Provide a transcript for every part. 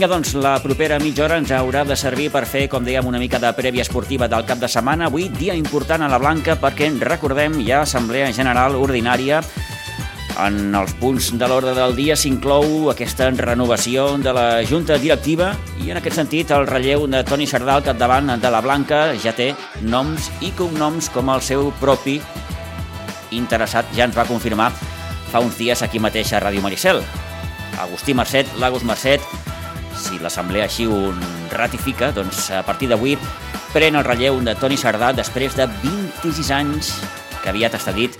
Vinga, doncs, la propera mitja hora ens haurà de servir per fer, com dèiem, una mica de prèvia esportiva del cap de setmana. Avui, dia important a la Blanca perquè, recordem, hi ha Assemblea General Ordinària en els punts de l'ordre del dia s'inclou aquesta renovació de la Junta Directiva i en aquest sentit el relleu de Toni Sardà al capdavant de la Blanca ja té noms i cognoms com el seu propi interessat ja ens va confirmar fa uns dies aquí mateix a Ràdio Maricel. Agustí Mercet, Lagos Mercet, si l'Assemblea així ho ratifica, doncs a partir d'avui pren el relleu de Toni Sardà després de 26 anys que aviat està dit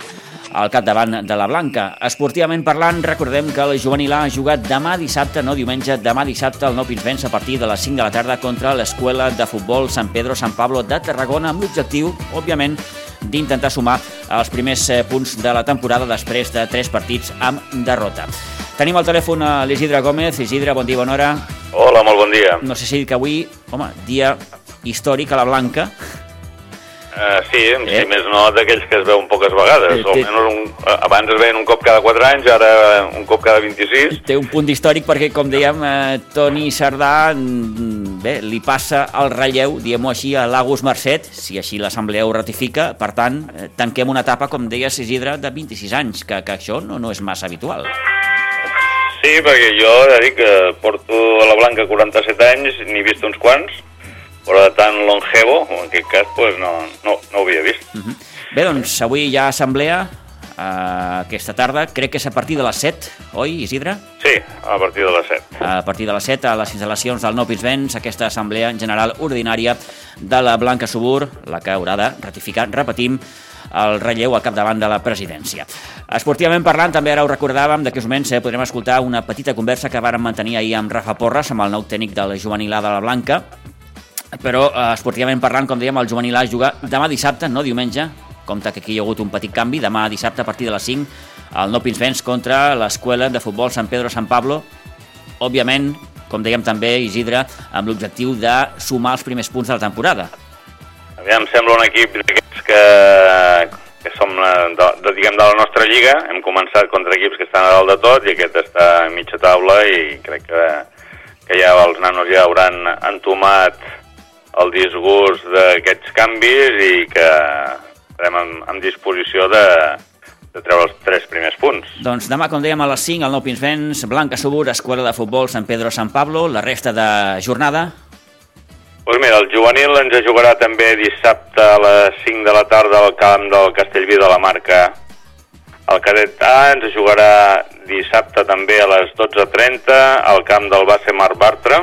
al capdavant de la Blanca. Esportivament parlant, recordem que el juvenil A ha jugat demà dissabte, no diumenge, demà dissabte el Nou Pinsbens a partir de les 5 de la tarda contra l'Escola de Futbol Sant Pedro San Pablo de Tarragona amb l'objectiu, òbviament, d'intentar sumar els primers eh, punts de la temporada després de tres partits amb derrota. Tenim al telèfon a l'Isidre Gómez. Isidre, bon dia, bona hora. Hola, molt bon dia. No sé si que avui, home, dia històric a la Blanca, Uh, sí, eh? si més no d'aquells que es veuen poques vegades. Eh, té... Almenys un, uh, abans es veien un cop cada 4 anys, ara un cop cada 26. Té un punt històric perquè, com dèiem, eh, Toni Sardà mm, bé, li passa el relleu, diem-ho així, a Lagos Mercet, si així l'Assemblea ho ratifica. Per tant, eh, tanquem una etapa, com deia Isidre, de 26 anys, que, que això no, no és massa habitual. Sí, perquè jo ja dic que porto a la Blanca 47 anys, n'he vist uns quants, però de tan longevo, en aquest cas, pues, no, no, no ho havia vist. Uh mhm. -huh. Bé, doncs avui hi ha assemblea uh, aquesta tarda, crec que és a partir de les 7, oi, Isidre? Sí, a partir de les 7. A partir de les 7, a les instal·lacions del Nou Pinsbens, aquesta assemblea general ordinària de la Blanca Subur, la que haurà de ratificar, repetim, el relleu al capdavant de la presidència. Esportivament parlant, també ara ho recordàvem, d'aquests moments eh, podrem escoltar una petita conversa que vàrem mantenir ahir amb Rafa Porres, amb el nou tècnic del juvenil A de la Blanca, però eh, esportivament parlant, com dèiem, el juvenil A juga demà dissabte, no diumenge, compte que aquí hi ha hagut un petit canvi, demà dissabte a partir de les 5 el No Pinsbens contra l'Escola de Futbol Sant Pedro San Pablo, òbviament, com dèiem també, Isidre, amb l'objectiu de sumar els primers punts de la temporada. Aviam, sembla un equip que, que som de, de, diguem, de la nostra lliga, hem començat contra equips que estan a dalt de tot i aquest està a mitja taula i crec que, que ja els nanos ja hauran entomat el disgust d'aquests canvis i que estarem en, en disposició de, de treure els tres primers punts. Doncs demà, com dèiem, a les 5, al Nou Pinsbens, Blanca Subur, Escola de Futbol Sant Pedro San Pablo, la resta de jornada... Pues mira, el juvenil ens jugarà també dissabte a les 5 de la tarda al camp del Castellví de la Marca. El cadet A ens jugarà dissabte també a les 12.30 al camp del base Mar Bartra.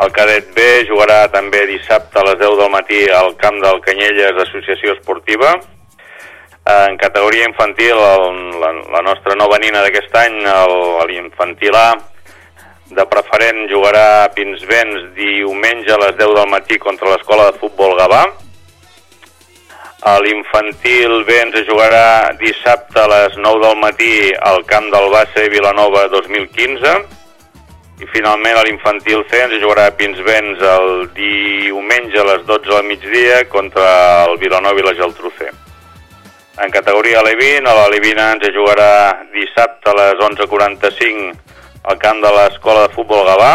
El cadet B jugarà també dissabte a les 10 del matí al camp del Canyelles Associació Esportiva. En categoria infantil, el, la, la nostra nova nina d'aquest any, l'infantil A, de preferent jugarà a Pinsbens diumenge a les 10 del matí contra l'escola de futbol Gavà. L'infantil B ens jugarà dissabte a les 9 del matí al camp del Bassa Vilanova 2015 i finalment a l'infantil C ens jugarà a Pinsbens el diumenge a les 12 del migdia contra el Vilanova i la Geltrú. En categoria Alevin, a l'Alevina ens jugarà dissabte a les 11.45 al camp de l'Escola de Futbol Gavà.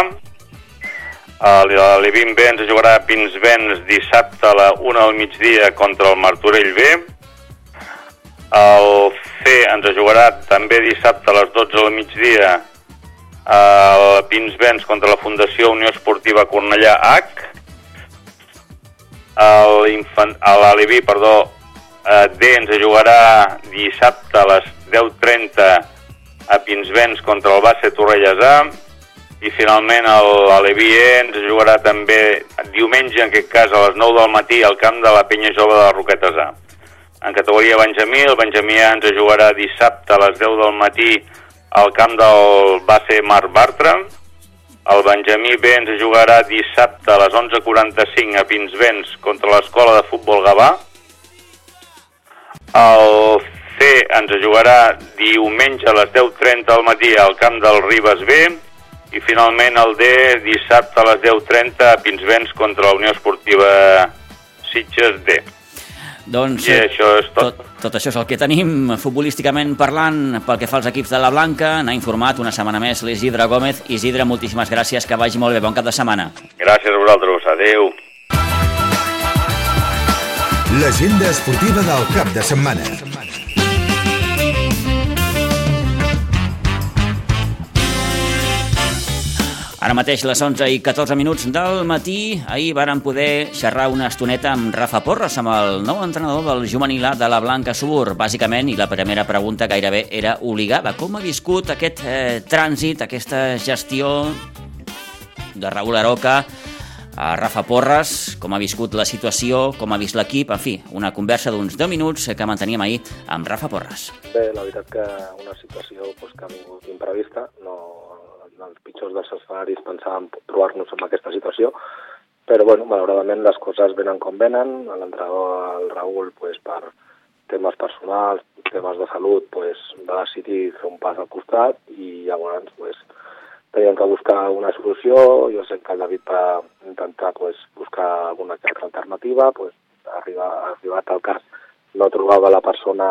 B ens jugarà a Pinsbens dissabte a la 1 del migdia contra el Martorell B. El C ens jugarà també dissabte a les 12 del migdia el Pinsbens contra la Fundació Unió Esportiva Cornellà H, l'Aleví, perdó, eh, D ens jugarà dissabte a les 10.30 a Pinsbens contra el base A, i finalment l'Aleví E ens jugarà també diumenge, en aquest cas a les 9 del matí, al camp de la Penya Jove de les Roquetes A. En categoria Benjamí, el Benjamí ens jugarà dissabte a les 10 del matí al camp del base Marc Bartra. El Benjamí B ens jugarà dissabte a les 11.45 a Pinsbens contra l'escola de futbol Gavà. El C ens jugarà diumenge a les 10.30 al matí al camp del Ribes B i finalment el D dissabte a les 10.30 a Pinsbens contra la Unió Esportiva Sitges D. Doncs I això és tot. tot, tot això és el que tenim futbolísticament parlant pel que fa als equips de la Blanca. N'ha informat una setmana més l'Isidre Gómez. Isidre, moltíssimes gràcies, que vagi molt bé, bon cap de setmana. Gràcies a vosaltres, adeu. L'agenda esportiva del cap de setmana. Ara mateix les 11 i 14 minuts del matí, ahir varen poder xerrar una estoneta amb Rafa Porres, amb el nou entrenador del juvenil de la Blanca Subur, bàsicament, i la primera pregunta gairebé era obligada. Com ha viscut aquest eh, trànsit, aquesta gestió de Raül Aroca a Rafa Porres, com ha viscut la situació, com ha vist l'equip, en fi, una conversa d'uns 10 minuts que manteníem ahir amb Rafa Porres. Bé, la veritat que una situació pues, que ha vingut imprevista, no, els pitjors dels escenaris pensàvem trobar-nos en aquesta situació, però bueno, malauradament les coses venen com venen, l'entrenador, el Raül, pues, per temes personals, temes de salut, pues, va decidir fer un pas al costat i llavors pues, teníem que buscar una solució, jo sé que el David va intentar pues, buscar alguna altra alternativa, pues, arriba, arribat al cas no trobava la persona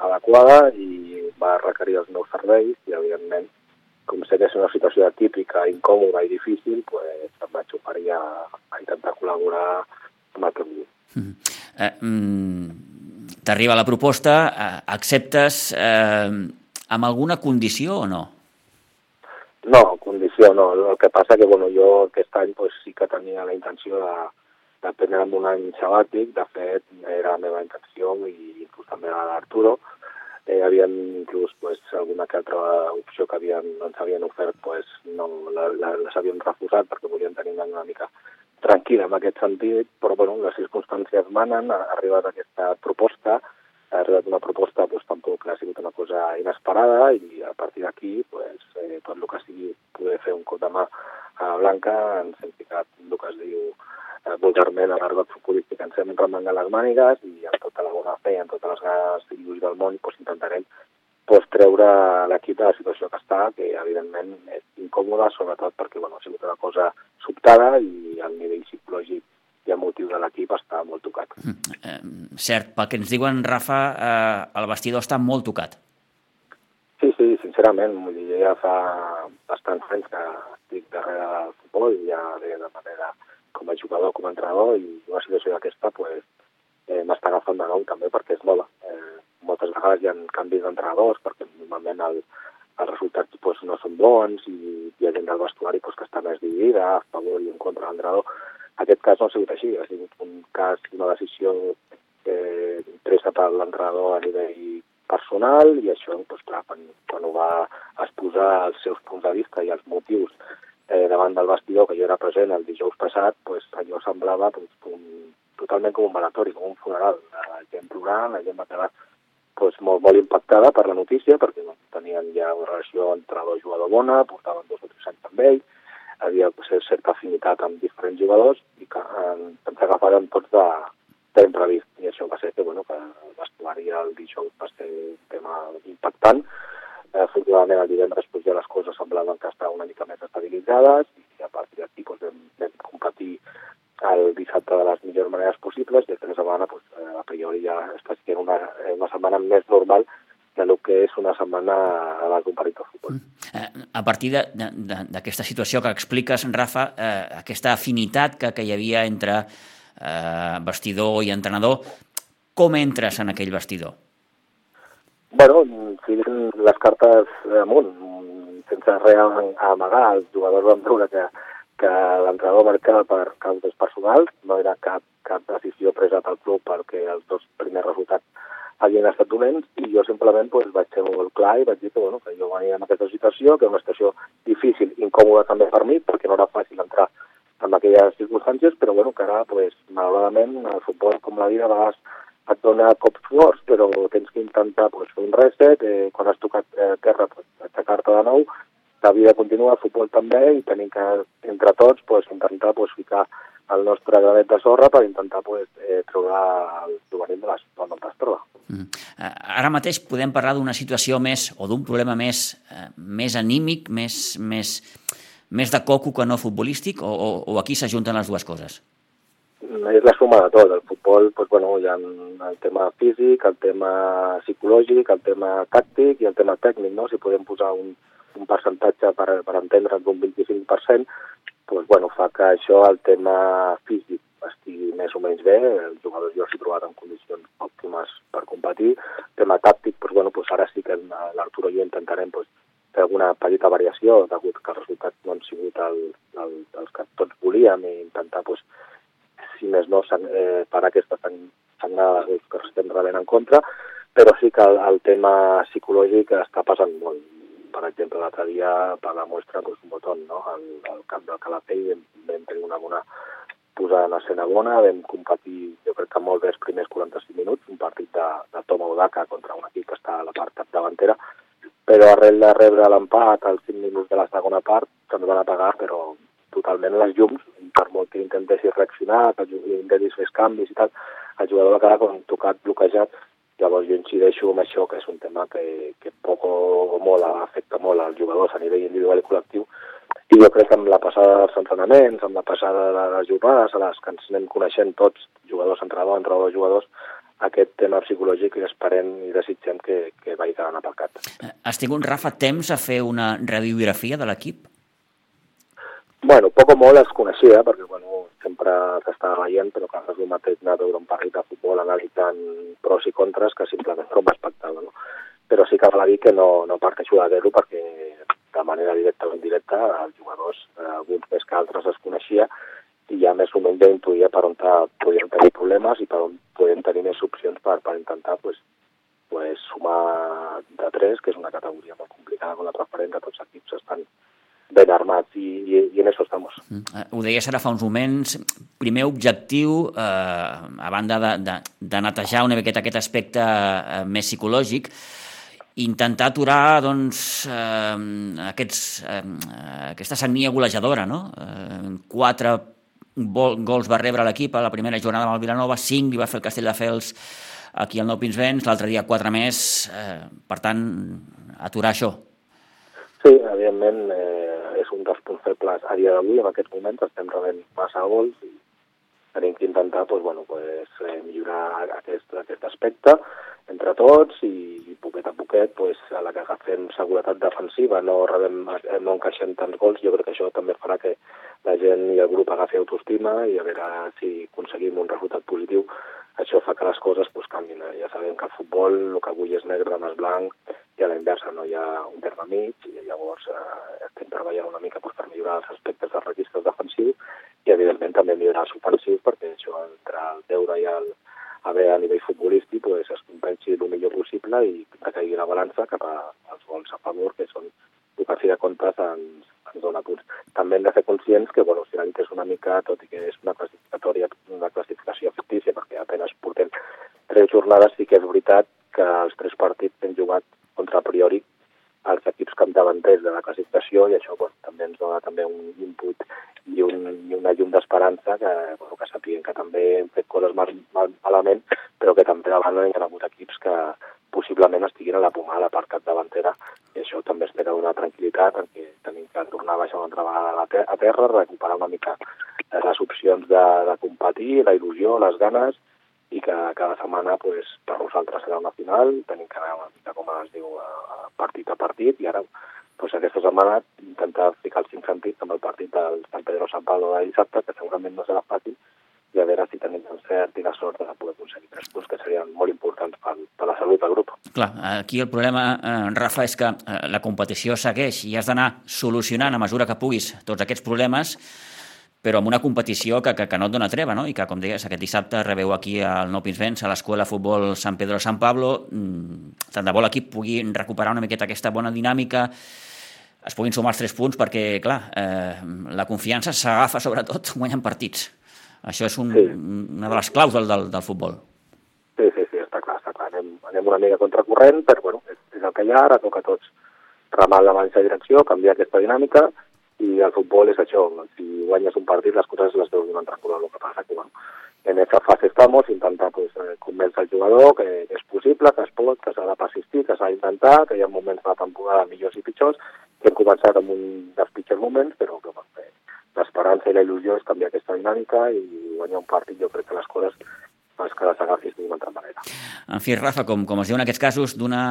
adequada i va requerir els meus serveis i evidentment com sé que és una situació atípica, incòmoda i difícil, pues, em vaig oferir a, a intentar col·laborar amb el em diu. Mm. Eh, mm, T'arriba la proposta, eh, acceptes eh, amb alguna condició o no? No, condició no. El que passa que bueno, jo aquest any pues, sí que tenia la intenció de, de prendre'm un any sabàtic. De fet, era la meva intenció i inclús també la d'Arturo. Eh, havien inclús pues, alguna que altra opció que havien, ens havien ofert pues, no, la, la, les havien refusat perquè volien tenir un any una mica tranquil en aquest sentit, però bueno, les circumstàncies manen, ha arribat aquesta proposta, ha arribat una proposta pues, tampoc ha sigut una cosa inesperada i a partir d'aquí pues, eh, tot el que sigui poder fer un cop de mà a Blanca ens hem ficat el que es diu eh, vulgarment a l'argot futbolístic ens hem remengant les mànigues i amb tota la bona fe i amb totes les ganes i lluís del món pues, intentarem pues, treure l'equip de la situació que està, que evidentment és incòmoda, sobretot perquè bueno, ha sigut una cosa sobtada i el nivell psicològic i emotiu de l'equip està molt tocat. Mm. Eh, cert, pel que ens diuen, Rafa, eh, el vestidor està molt tocat. Sí, sí, sincerament, vull dir, ja fa bastants anys que estic darrere del futbol, ja de, de manera com a jugador, com a entrenador, i una situació d'aquesta pues, eh, m'està agafant de nou també perquè és nova. Eh, moltes vegades hi ha canvis d'entrenadors perquè normalment el, els resultats pues, no són bons i hi ha gent del vestuari pues, que està més dividida a favor i en contra de l'entrenador. Aquest cas no ha sigut així, ha sigut un cas, una decisió eh, presa per l'entrenador a nivell personal i això, doncs, clar, quan, quan ho va exposar els seus punts de vista i els motius del vestidor que jo era present el dijous passat, doncs, allò semblava doncs, un, totalment com un maratori, com un funeral. La gent plorant, la gent va quedar doncs, molt, molt impactada per la notícia, perquè no, tenien ja una relació entrenador-jugador bona, portaven dos o tres anys amb ell, havia certa afinitat amb diferents jugadors i que eh, ens agafaren tots de, d'imprevist. I això va ser que, bueno, que el vestuari el dijous va ser un tema impactant. Eh, afortunadament el divendres pues, ja les coses semblaven que estaven una mica més estabilitzades i a partir d'aquí pues, vam, vam competir el dissabte de les millors maneres possibles i aquesta setmana pues, eh, a priori ja està sent una, una setmana més normal de lo que és una setmana abans d'un partit de futbol. Eh, a partir d'aquesta situació que expliques, Rafa, eh, aquesta afinitat que, que hi havia entre eh, vestidor i entrenador, com entres en aquell vestidor? Bueno, fiquen les cartes amunt, sense res a amagar. Els jugadors van veure que, que l'entrenador marcava per causes personals, no era cap, cap decisió presa pel club perquè els dos primers resultats havien estat dolents i jo simplement pues, vaig ser molt clar i vaig dir que, bueno, que jo venia en aquesta situació, que era una situació difícil, incòmoda també per mi, perquè no era fàcil entrar en aquelles circumstàncies, però bueno, que ara, pues, malauradament, el futbol com la vida a vegades et dona cops forts, però tens que intentar pues, fer un reset, eh, quan has tocat eh, terra, pues, aixecar-te de nou, la vida continua, el futbol també, i tenim que, entre tots, pues, intentar pues, ficar el nostre granet de sorra per intentar pues, eh, treure el juvenil de les on es troba. Mm. Ara mateix podem parlar d'una situació més, o d'un problema més, eh, més anímic, més, més, més de coco que no futbolístic, o, o, o aquí s'ajunten les dues coses? és la suma de tot. El futbol, doncs, bueno, hi ha el tema físic, el tema psicològic, el tema tàctic i el tema tècnic, no? Si podem posar un, un percentatge per, per entendre'ns d'un 25%, doncs, bueno, fa que això, el tema físic, estigui més o menys bé, els jugadors jo he trobat en condicions òptimes per competir. El tema tàctic, doncs, bueno, doncs ara sí que l'Arturo i jo intentarem doncs, fer alguna petita variació, degut que els resultats no han sigut el, el, els que tots volíem i intentar, doncs, si més no, eh, per aquesta sangnada que estem rebent en contra, però sí que el, el tema psicològic està passant molt. Per exemple, l'altre dia, per la mostra, doncs, un botó, no? Al, al camp del Calafell vam, vam tenir una bona posada en escena bona, vam competir, jo crec que molt bé els primers 45 minuts, un partit de, de Toma Udaka contra un equip que està a la part davantera, però arrel de rebre l'empat als 5 minuts de la segona part, que ens van apagar, però totalment les llums, per molt que intentessis reaccionar, que intentessis fer canvis i tal, el jugador va quedar com tocat, bloquejat, llavors jo incideixo amb això, que és un tema que, que poc o molt afecta molt als jugadors a nivell individual i col·lectiu, i jo crec que amb la passada dels entrenaments, amb la passada de les jornades, a les que ens anem coneixent tots, jugadors, entrenadors, entrenadors, jugadors, aquest tema psicològic i esperem i desitgem que, que vagi quedant aparcat. Has tingut, Rafa, temps a fer una radiografia de l'equip? Bueno, poc o molt es coneixia, perquè bueno, sempre s'estava veient, però que és el mateix anar a veure un partit de futbol analitzant pros i contres que simplement com a espectacle. No? Però sí que val a dir que no, no parteixo de zero perquè de manera directa o indirecta els jugadors, eh, alguns més que altres, es coneixia i ja més o menys ja intuïa per on podien tenir problemes i per on podien tenir més opcions per, per intentar pues, pues, sumar de tres, que és una categoria molt complicada amb la preferent de tots els equips estan ben armats i, i, i en això estamos. Mm. Eh, ho deies ara fa uns moments, primer objectiu, eh, a banda de, de, de netejar una miqueta aquest aspecte eh, més psicològic, intentar aturar doncs, eh, aquests, eh, aquesta sagnia golejadora. No? Eh, quatre gols va rebre l'equip a la primera jornada amb el Vilanova, cinc li va fer el Castelldefels aquí al Nou Pinsbens, l'altre dia quatre més, eh, per tant, aturar això. Sí, evidentment eh, un dels punts febles a dia d'avui, en aquests moments estem rebent massa gols i tenim que intentar doncs, bueno, pues, eh, millorar aquest, aquest aspecte entre tots i, i poquet a poquet pues, a la que agafem seguretat defensiva no, rebem, no encaixem tants gols, jo crec que això també farà que la gent i el grup agafi autoestima i a veure si aconseguim un resultat positiu això fa que les coses pues, canvin. Eh? Ja sabem que el futbol, el que avui és negre, demà és blanc, i a la inversa no hi ha un terme mig, i llavors eh, estem treballant una mica pues, per millorar els aspectes dels registres defensius i, evidentment, també millorar els ofensius, perquè això, entre el deure i el, haver a nivell futbolístic pues, es compensi el millor possible i que caigui la balança cap als gols a favor, que són el que, fi de comptes, ens, ens dona punts. També hem de ser conscients que, bueno, si la és una mica, tot i que és una classificatòria, una classificació fictícia, perquè apenas portem tres jornades, sí que és veritat que els tres partits que hem jugat contra a priori els equips capdavanters de la classificació i això bueno, també ens dona també un input i, un, i una llum d'esperança que, bueno, que sapiguem que també hem fet coses mal, mal, malament, però que també davant hi ha hagut equips que possiblement estiguin a la pomada a la part capdavantera i això també ens té una tranquil·litat en què tenim que tornar a baixar una altra vegada a terra, recuperar una mica les opcions de, de competir, la il·lusió, les ganes i que cada setmana pues, per nosaltres serà una final, tenim que anar una mica, com es diu, partit a partit, i ara pues, aquesta setmana intentar ficar els cinc sentits amb el partit del Sant Pedro Sant Pablo de dissabte, que segurament no serà fàcil, i a veure si tenim cert i la sort de poder aconseguir tres punts que serien molt importants per, per la salut del grup. Clar, aquí el problema, eh, Rafa, és que eh, la competició segueix i has d'anar solucionant a mesura que puguis tots aquests problemes però amb una competició que, que, que no et dona treva, no? i que, com deies, aquest dissabte rebeu aquí al Nou Pinsbens, a l'Escola Futbol Sant Pedro San Pablo. Mm, tant de bo l'equip pugui recuperar una miqueta aquesta bona dinàmica, es puguin sumar els tres punts, perquè, clar, eh, la confiança s'agafa sobretot guanyant partits. Això és un, sí. una de les claus del, del, del futbol. Sí, sí, sí, està clar, està clar. Anem, anem una mica contracorrent, però bueno, és, és el que hi ha, ara toca tots remar la mateixa direcció, canviar aquesta dinàmica, i el futbol és això, si guanyes un partit les coses les veus d'un altre color, el que passa que bueno, en aquesta fase estamos, intentar pues, eh, convèncer el jugador que, és possible, que es pot, que s'ha de persistir, que s'ha d'intentar, que hi ha moments de la temporada millors i pitjors, que hem començat amb un dels pitjors moments, però que bueno, l'esperança i la il·lusió és canviar aquesta dinàmica i guanyar un partit jo crec que les coses és que les agafis d'una altra manera. En fi, Rafa, com, com es diu en aquests casos, d'una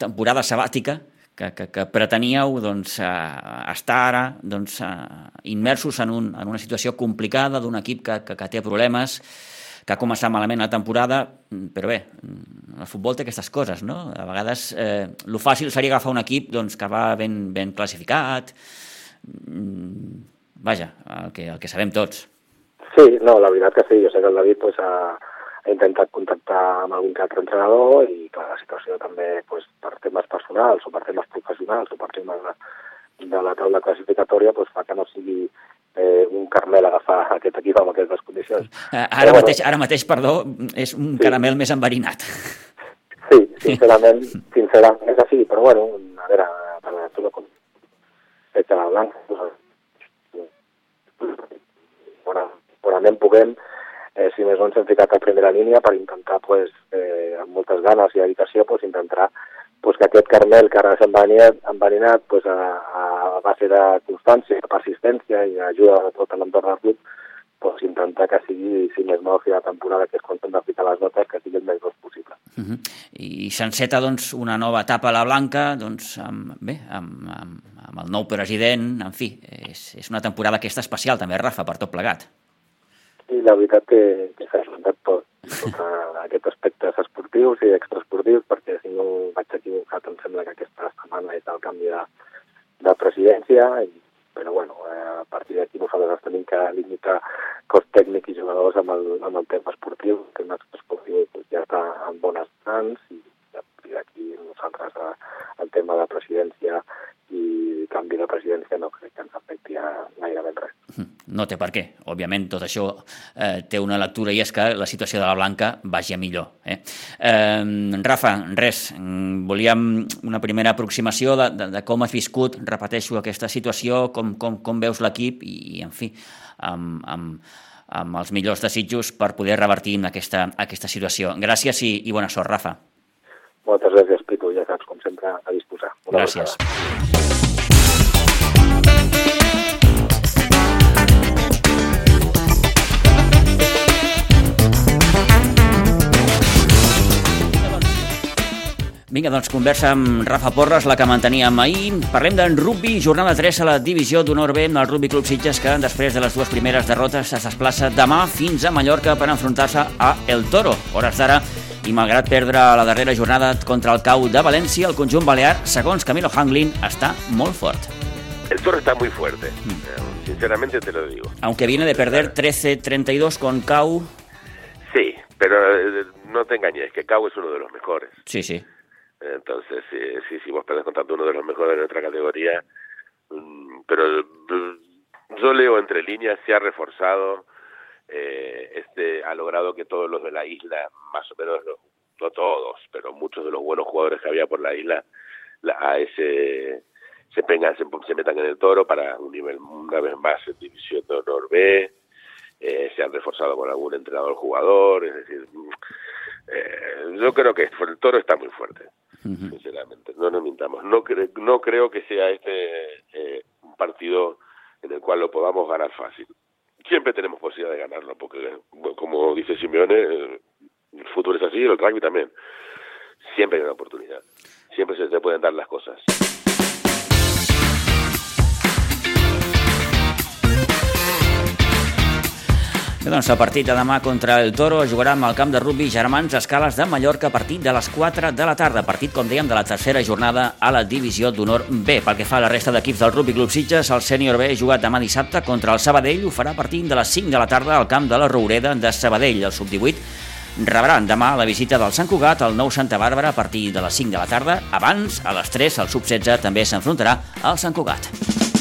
temporada sabàtica que, que, que preteníeu doncs, eh, estar ara doncs, eh, immersos en, un, en una situació complicada d'un equip que, que, que té problemes, que ha començat malament la temporada, però bé, el futbol té aquestes coses, no? A vegades eh, el fàcil seria agafar un equip doncs, que va ben, ben classificat, mm, vaja, el que, el que sabem tots. Sí, no, la veritat que sí, jo sé que el David pues, ha, ha intentat contactar amb algun altre entrenador i clar, la situació també pues, per temes personals o per temes professionals o per temes de, de la taula classificatòria pues, fa que no sigui eh, un caramel agafar aquest equip amb aquestes condicions. Eh, ara, Però, mateix, ara mateix, perdó, és un sí. caramel més enverinat. Sí, sincerament, sincerament és així, però bueno, a veure, per la lectura com feta la blanca, bueno, segurament puguem, eh, si més no ens hem ficat a primera línia per intentar, pues, eh, amb moltes ganes i dedicació, pues, intentar pues, que aquest Carmel que ara s'ha enverinat, enverinat pues, a, a base de constància, de persistència i ajuda de tot l'entorn del club, pues, intentar que sigui, si més no, a fi de temporada, que quan hem de ficar les notes, que sigui el més gros possible. Uh -huh. I s'enceta doncs, una nova etapa a la Blanca doncs, amb, bé, amb, amb, amb el nou president, en fi, és, és una temporada aquesta especial també, Rafa, per tot plegat. I la veritat que, que s'ha ajuntat tot, tot aquests aspectes esportius i extraesportius, perquè si no vaig equivocat, em sembla que aquesta setmana és el canvi de, de presidència, i, però bueno, eh, a partir d'aquí nosaltres tenim que limitar cos tècnic i jugadors amb el, amb el tema esportiu, el tema esportiu pues, ja està en bones mans i a partir d'aquí nosaltres eh, el tema de presidència i canvi de presidència no crec que ens afecti a gairebé res. No té per què. Òbviament, tot això eh, té una lectura i és que la situació de la Blanca vagi a millor. Eh? Eh, Rafa, res, volíem una primera aproximació de, de, de com has viscut, repeteixo, aquesta situació, com, com, com veus l'equip i, en fi, amb, amb, amb els millors desitjos per poder revertir aquesta, aquesta situació. Gràcies i, i bona sort, Rafa. Moltes gràcies, Pitu, ja saps, com sempre, a disposar. Una gràcies. Vegada. Vinga, doncs conversa amb Rafa Porres, la que manteníem ahir. Parlem d'en rugby, jornada 3 a la divisió d'honor B del Rugby Club Sitges, que després de les dues primeres derrotes es desplaça demà fins a Mallorca per enfrontar-se a El Toro. Hores d'ara, i malgrat perdre la darrera jornada contra el CAU de València, el conjunt balear, segons Camilo Hanglin, està molt fort. El Toro está muy fuerte, mm. Eh, sinceramente te lo digo. Aunque viene de perder 13-32 con CAU. Sí, pero eh, no te engañes, que CAU es uno de los mejores. Sí, sí. Entonces, sí, sí, vos perdés contra uno de los mejores de nuestra categoría, mm, pero mm, yo leo entre líneas, se ha reforzado, eh, este ha logrado que todos los de la isla, más o menos, no todos, pero muchos de los buenos jugadores que había por la isla, la, a ese se, se, se, metan en el toro para un nivel una vez más en división de honor B, eh, se han reforzado con algún entrenador jugador, es decir, eh, yo creo que el toro está muy fuerte sinceramente. No nos mintamos. No, cre no creo que sea este eh, un partido en el cual lo podamos ganar fácil. Siempre tenemos posibilidad de ganarlo, porque como dice Simeone, el fútbol es así, el rugby también. Siempre hay una oportunidad. Siempre se te pueden dar las cosas. Bé, doncs el partit de demà contra el Toro jugarà amb el camp de rugby Germans Escales de Mallorca a partir de les 4 de la tarda. Partit, com dèiem, de la tercera jornada a la divisió d'honor B. Pel que fa a la resta d'equips del Rugby Club Sitges, el sènior B jugat demà dissabte contra el Sabadell. Ho farà partir de les 5 de la tarda al camp de la Roureda de Sabadell. El sub-18 rebran demà la visita del Sant Cugat al nou Santa Bàrbara a partir de les 5 de la tarda. Abans, a les 3, el sub-16 també s'enfrontarà al Sant Cugat.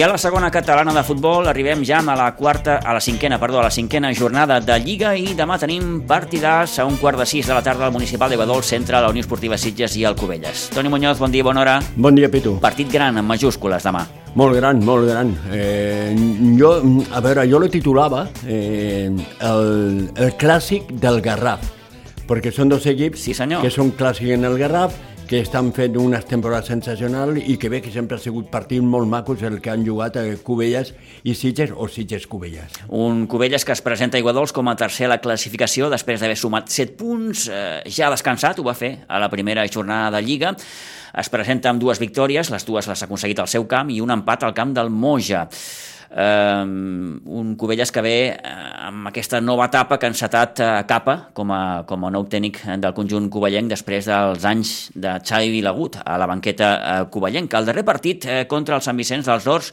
I a la segona catalana de futbol arribem ja a la quarta, a la cinquena, perdó, a la cinquena jornada de Lliga i demà tenim partidars a un quart de sis de la tarda al Municipal de Badol, centre la Unió Esportiva Sitges i el Cubelles. Toni Muñoz, bon dia, bona hora. Bon dia, Pitu. Partit gran, en majúscules, demà. Molt gran, molt gran. Eh, jo, a veure, jo lo titulava eh, el, el clàssic del Garraf perquè són dos equips Sí, senyor. que són clàssics en el Garraf, que estan fent unes temporades sensacionals i que bé que sempre ha sigut partits molt macos el que han jugat a Cubelles i Sitges o Sitges Cubelles. Un Cubelles que es presenta a Iguadols com a tercer a la classificació després d'haver sumat 7 punts, eh, ja descansat, ho va fer a la primera jornada de Lliga. Es presenta amb dues victòries, les dues les ha aconseguit al seu camp i un empat al camp del Moja. Um, un Cubelles que ve uh, amb aquesta nova etapa que ha encetat uh, Capa com a, com a nou tècnic del conjunt cuballenc després dels anys de Xavi Vilagut a la banqueta uh, cuballenca. El darrer partit uh, contra el Sant Vicenç dels Horts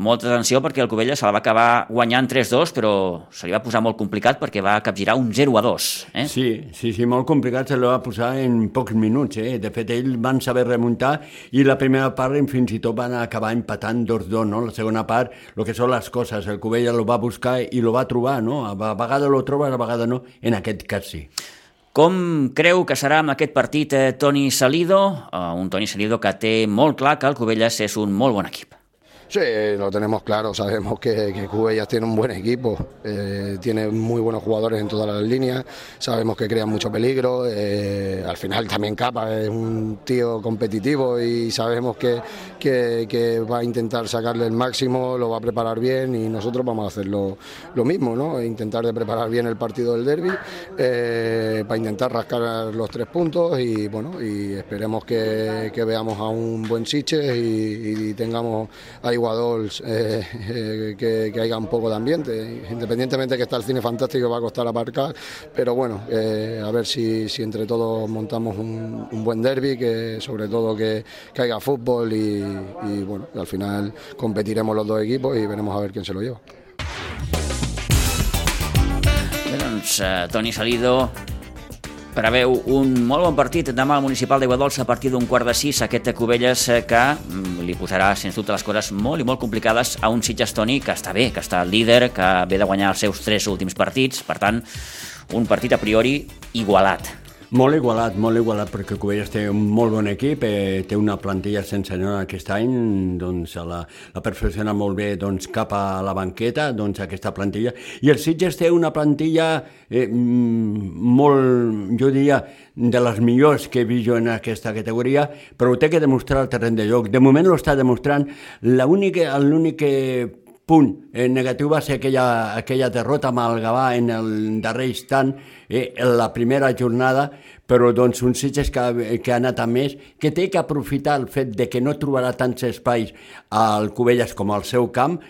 molta atenció perquè el Covella se la va acabar guanyant 3-2, però se li va posar molt complicat perquè va capgirar un 0-2. Eh? Sí, sí, sí, molt complicat, se li va posar en pocs minuts. Eh? De fet, ells van saber remuntar i la primera part fins i tot van acabar empatant 2-2, no? La segona part, el que són les coses, el Covella lo va buscar i lo va trobar, no? A vegades lo troba, a vegades no, en aquest cas sí. Com creu que serà amb aquest partit eh, Toni Salido? Eh, un Toni Salido que té molt clar que el Covelles és un molt bon equip. Sí, lo tenemos claro, sabemos que, que Cubellas tiene un buen equipo, eh, tiene muy buenos jugadores en todas las líneas, sabemos que crean mucho peligro, eh, al final también Capa es un tío competitivo y sabemos que, que, va a intentar sacarle el máximo, lo va a preparar bien y nosotros vamos a hacer lo, mismo, ¿no? intentar de preparar bien el partido del derby eh, para intentar rascar los tres puntos y bueno, y esperemos que, que veamos a un buen Siches y, y tengamos ahí Eh, eh, que, que, haya un poco de ambiente. Independientemente que está el cine fantástico, va a costar aparcar, pero bueno, eh, a ver si, si, entre todos montamos un, buen derby, que sobre todo que, que haya fútbol y, bueno, al final competiremos los dos equipos y veremos a ver quién se lo lleva. Doncs, eh, Toni Salido preveu un molt bon partit demà al Municipal d'Iguadols a partir d'un quart de sis aquest Cubelles eh, que mm, li posarà sens dubte les coses molt i molt complicades a un Sitges Toni que està bé, que està líder, que ve de guanyar els seus tres últims partits, per tant un partit a priori igualat. Molt igualat, molt igualat, perquè Cubelles té un molt bon equip, eh, té una plantilla sense senyor aquest any, doncs la, la perfecciona molt bé doncs, cap a la banqueta, doncs aquesta plantilla, i el Sitges té una plantilla eh, molt, jo diria, de les millors que he vist jo en aquesta categoria, però ho té que demostrar al terreny de lloc. De moment ho està demostrant, l'únic punt. Eh, negatiu va ser aquella, aquella derrota amb el Gavà en el darrer instant, eh, en la primera jornada, però doncs un Sitges que, que ha anat a més, que té que aprofitar el fet de que no trobarà tants espais al Cubelles com al seu camp.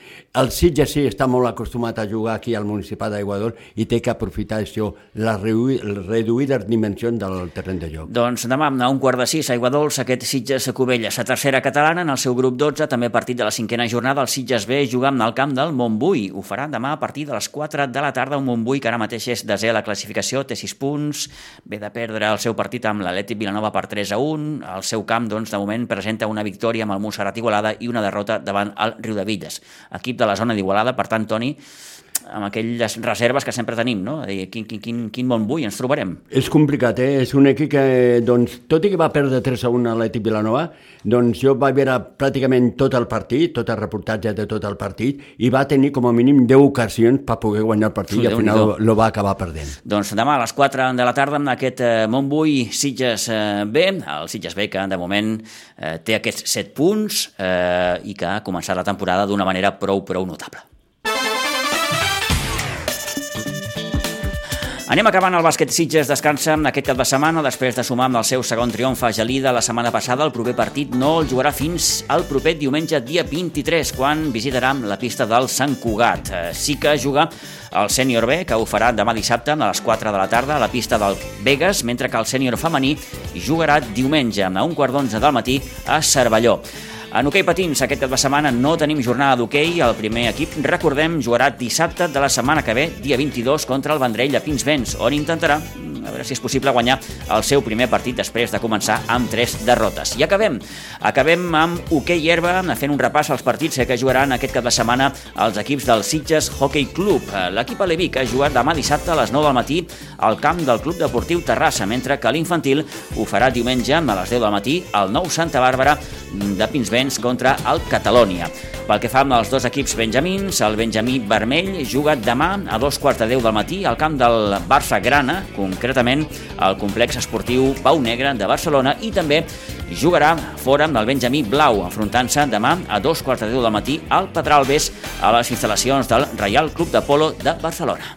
El Sitges sí està molt acostumat a jugar aquí al Municipal d'Aiguador i té que aprofitar això, les reduïdes dimensions del terreny de joc. Doncs demà a un quart de sis a Aiguadols, aquest Sitges Cubelles, a tercera catalana, en el seu grup 12, també partit de la cinquena jornada, el Sitges B jugant al camp del Montbui. Ho farà demà a partir de les 4 de la tarda, un Montbui que ara mateix és desè a la classificació, té 6 punts, ve de perdre el seu partit amb l'Atlètic Vilanova per 3 a 1. El seu camp, doncs, de moment presenta una victòria amb el Montserrat Igualada i una derrota davant el Riu de Villes. Equip de la zona d'Igualada, per tant, Toni, amb aquelles reserves que sempre tenim, no? Dir, quin, quin, quin, quin bon vull ens trobarem. És complicat, eh? És un equip que, doncs, tot i que va perdre 3 a 1 a l'Atlètic Vilanova, doncs jo vaig veure pràcticament tot el partit, tot el reportatge de tot el partit, i va tenir com a mínim 10 ocasions per poder guanyar el partit, sí, i al final lo, lo va acabar perdent. Doncs demà a les 4 de la tarda amb aquest eh, Montbui Sitges eh, B, el Sitges B que de moment eh, té aquests 7 punts eh, i que ha començat la temporada d'una manera prou, prou notable. Anem acabant el bàsquet Sitges, descansa aquest cap de setmana després de sumar amb el seu segon triomf a Gelida la setmana passada. El proper partit no el jugarà fins al proper diumenge dia 23, quan visitarà la pista del Sant Cugat. Sí que juga el sènior B, que ho farà demà dissabte a les 4 de la tarda a la pista del Vegas, mentre que el sènior femení jugarà diumenge a un quart d'onze del matí a Cervelló. En hoquei patins, aquest cap de setmana no tenim jornada d'hoquei. El primer equip, recordem, jugarà dissabte de la setmana que ve, dia 22, contra el Vendrell de Pinsbens, on intentarà a veure si és possible guanyar el seu primer partit després de començar amb tres derrotes. I acabem. Acabem amb hoquei herba, fent un repàs als partits que jugaran aquest cap de setmana els equips del Sitges Hockey Club. L'equip aleví que jugat demà dissabte a les 9 del matí al camp del Club Deportiu Terrassa, mentre que l'infantil ho farà diumenge a les 10 del matí al nou Santa Bàrbara de Pinsbens contra el Catalònia. Pel que fa amb els dos equips benjamins, el benjamí vermell juga demà a dos quarts de deu del matí al camp del Barça Grana, concretament al complex esportiu Pau Negre de Barcelona i també jugarà fora amb el benjamí blau, enfrontant-se demà a dos quarts de deu del matí al Pedralbes a les instal·lacions del Reial Club de Polo de Barcelona.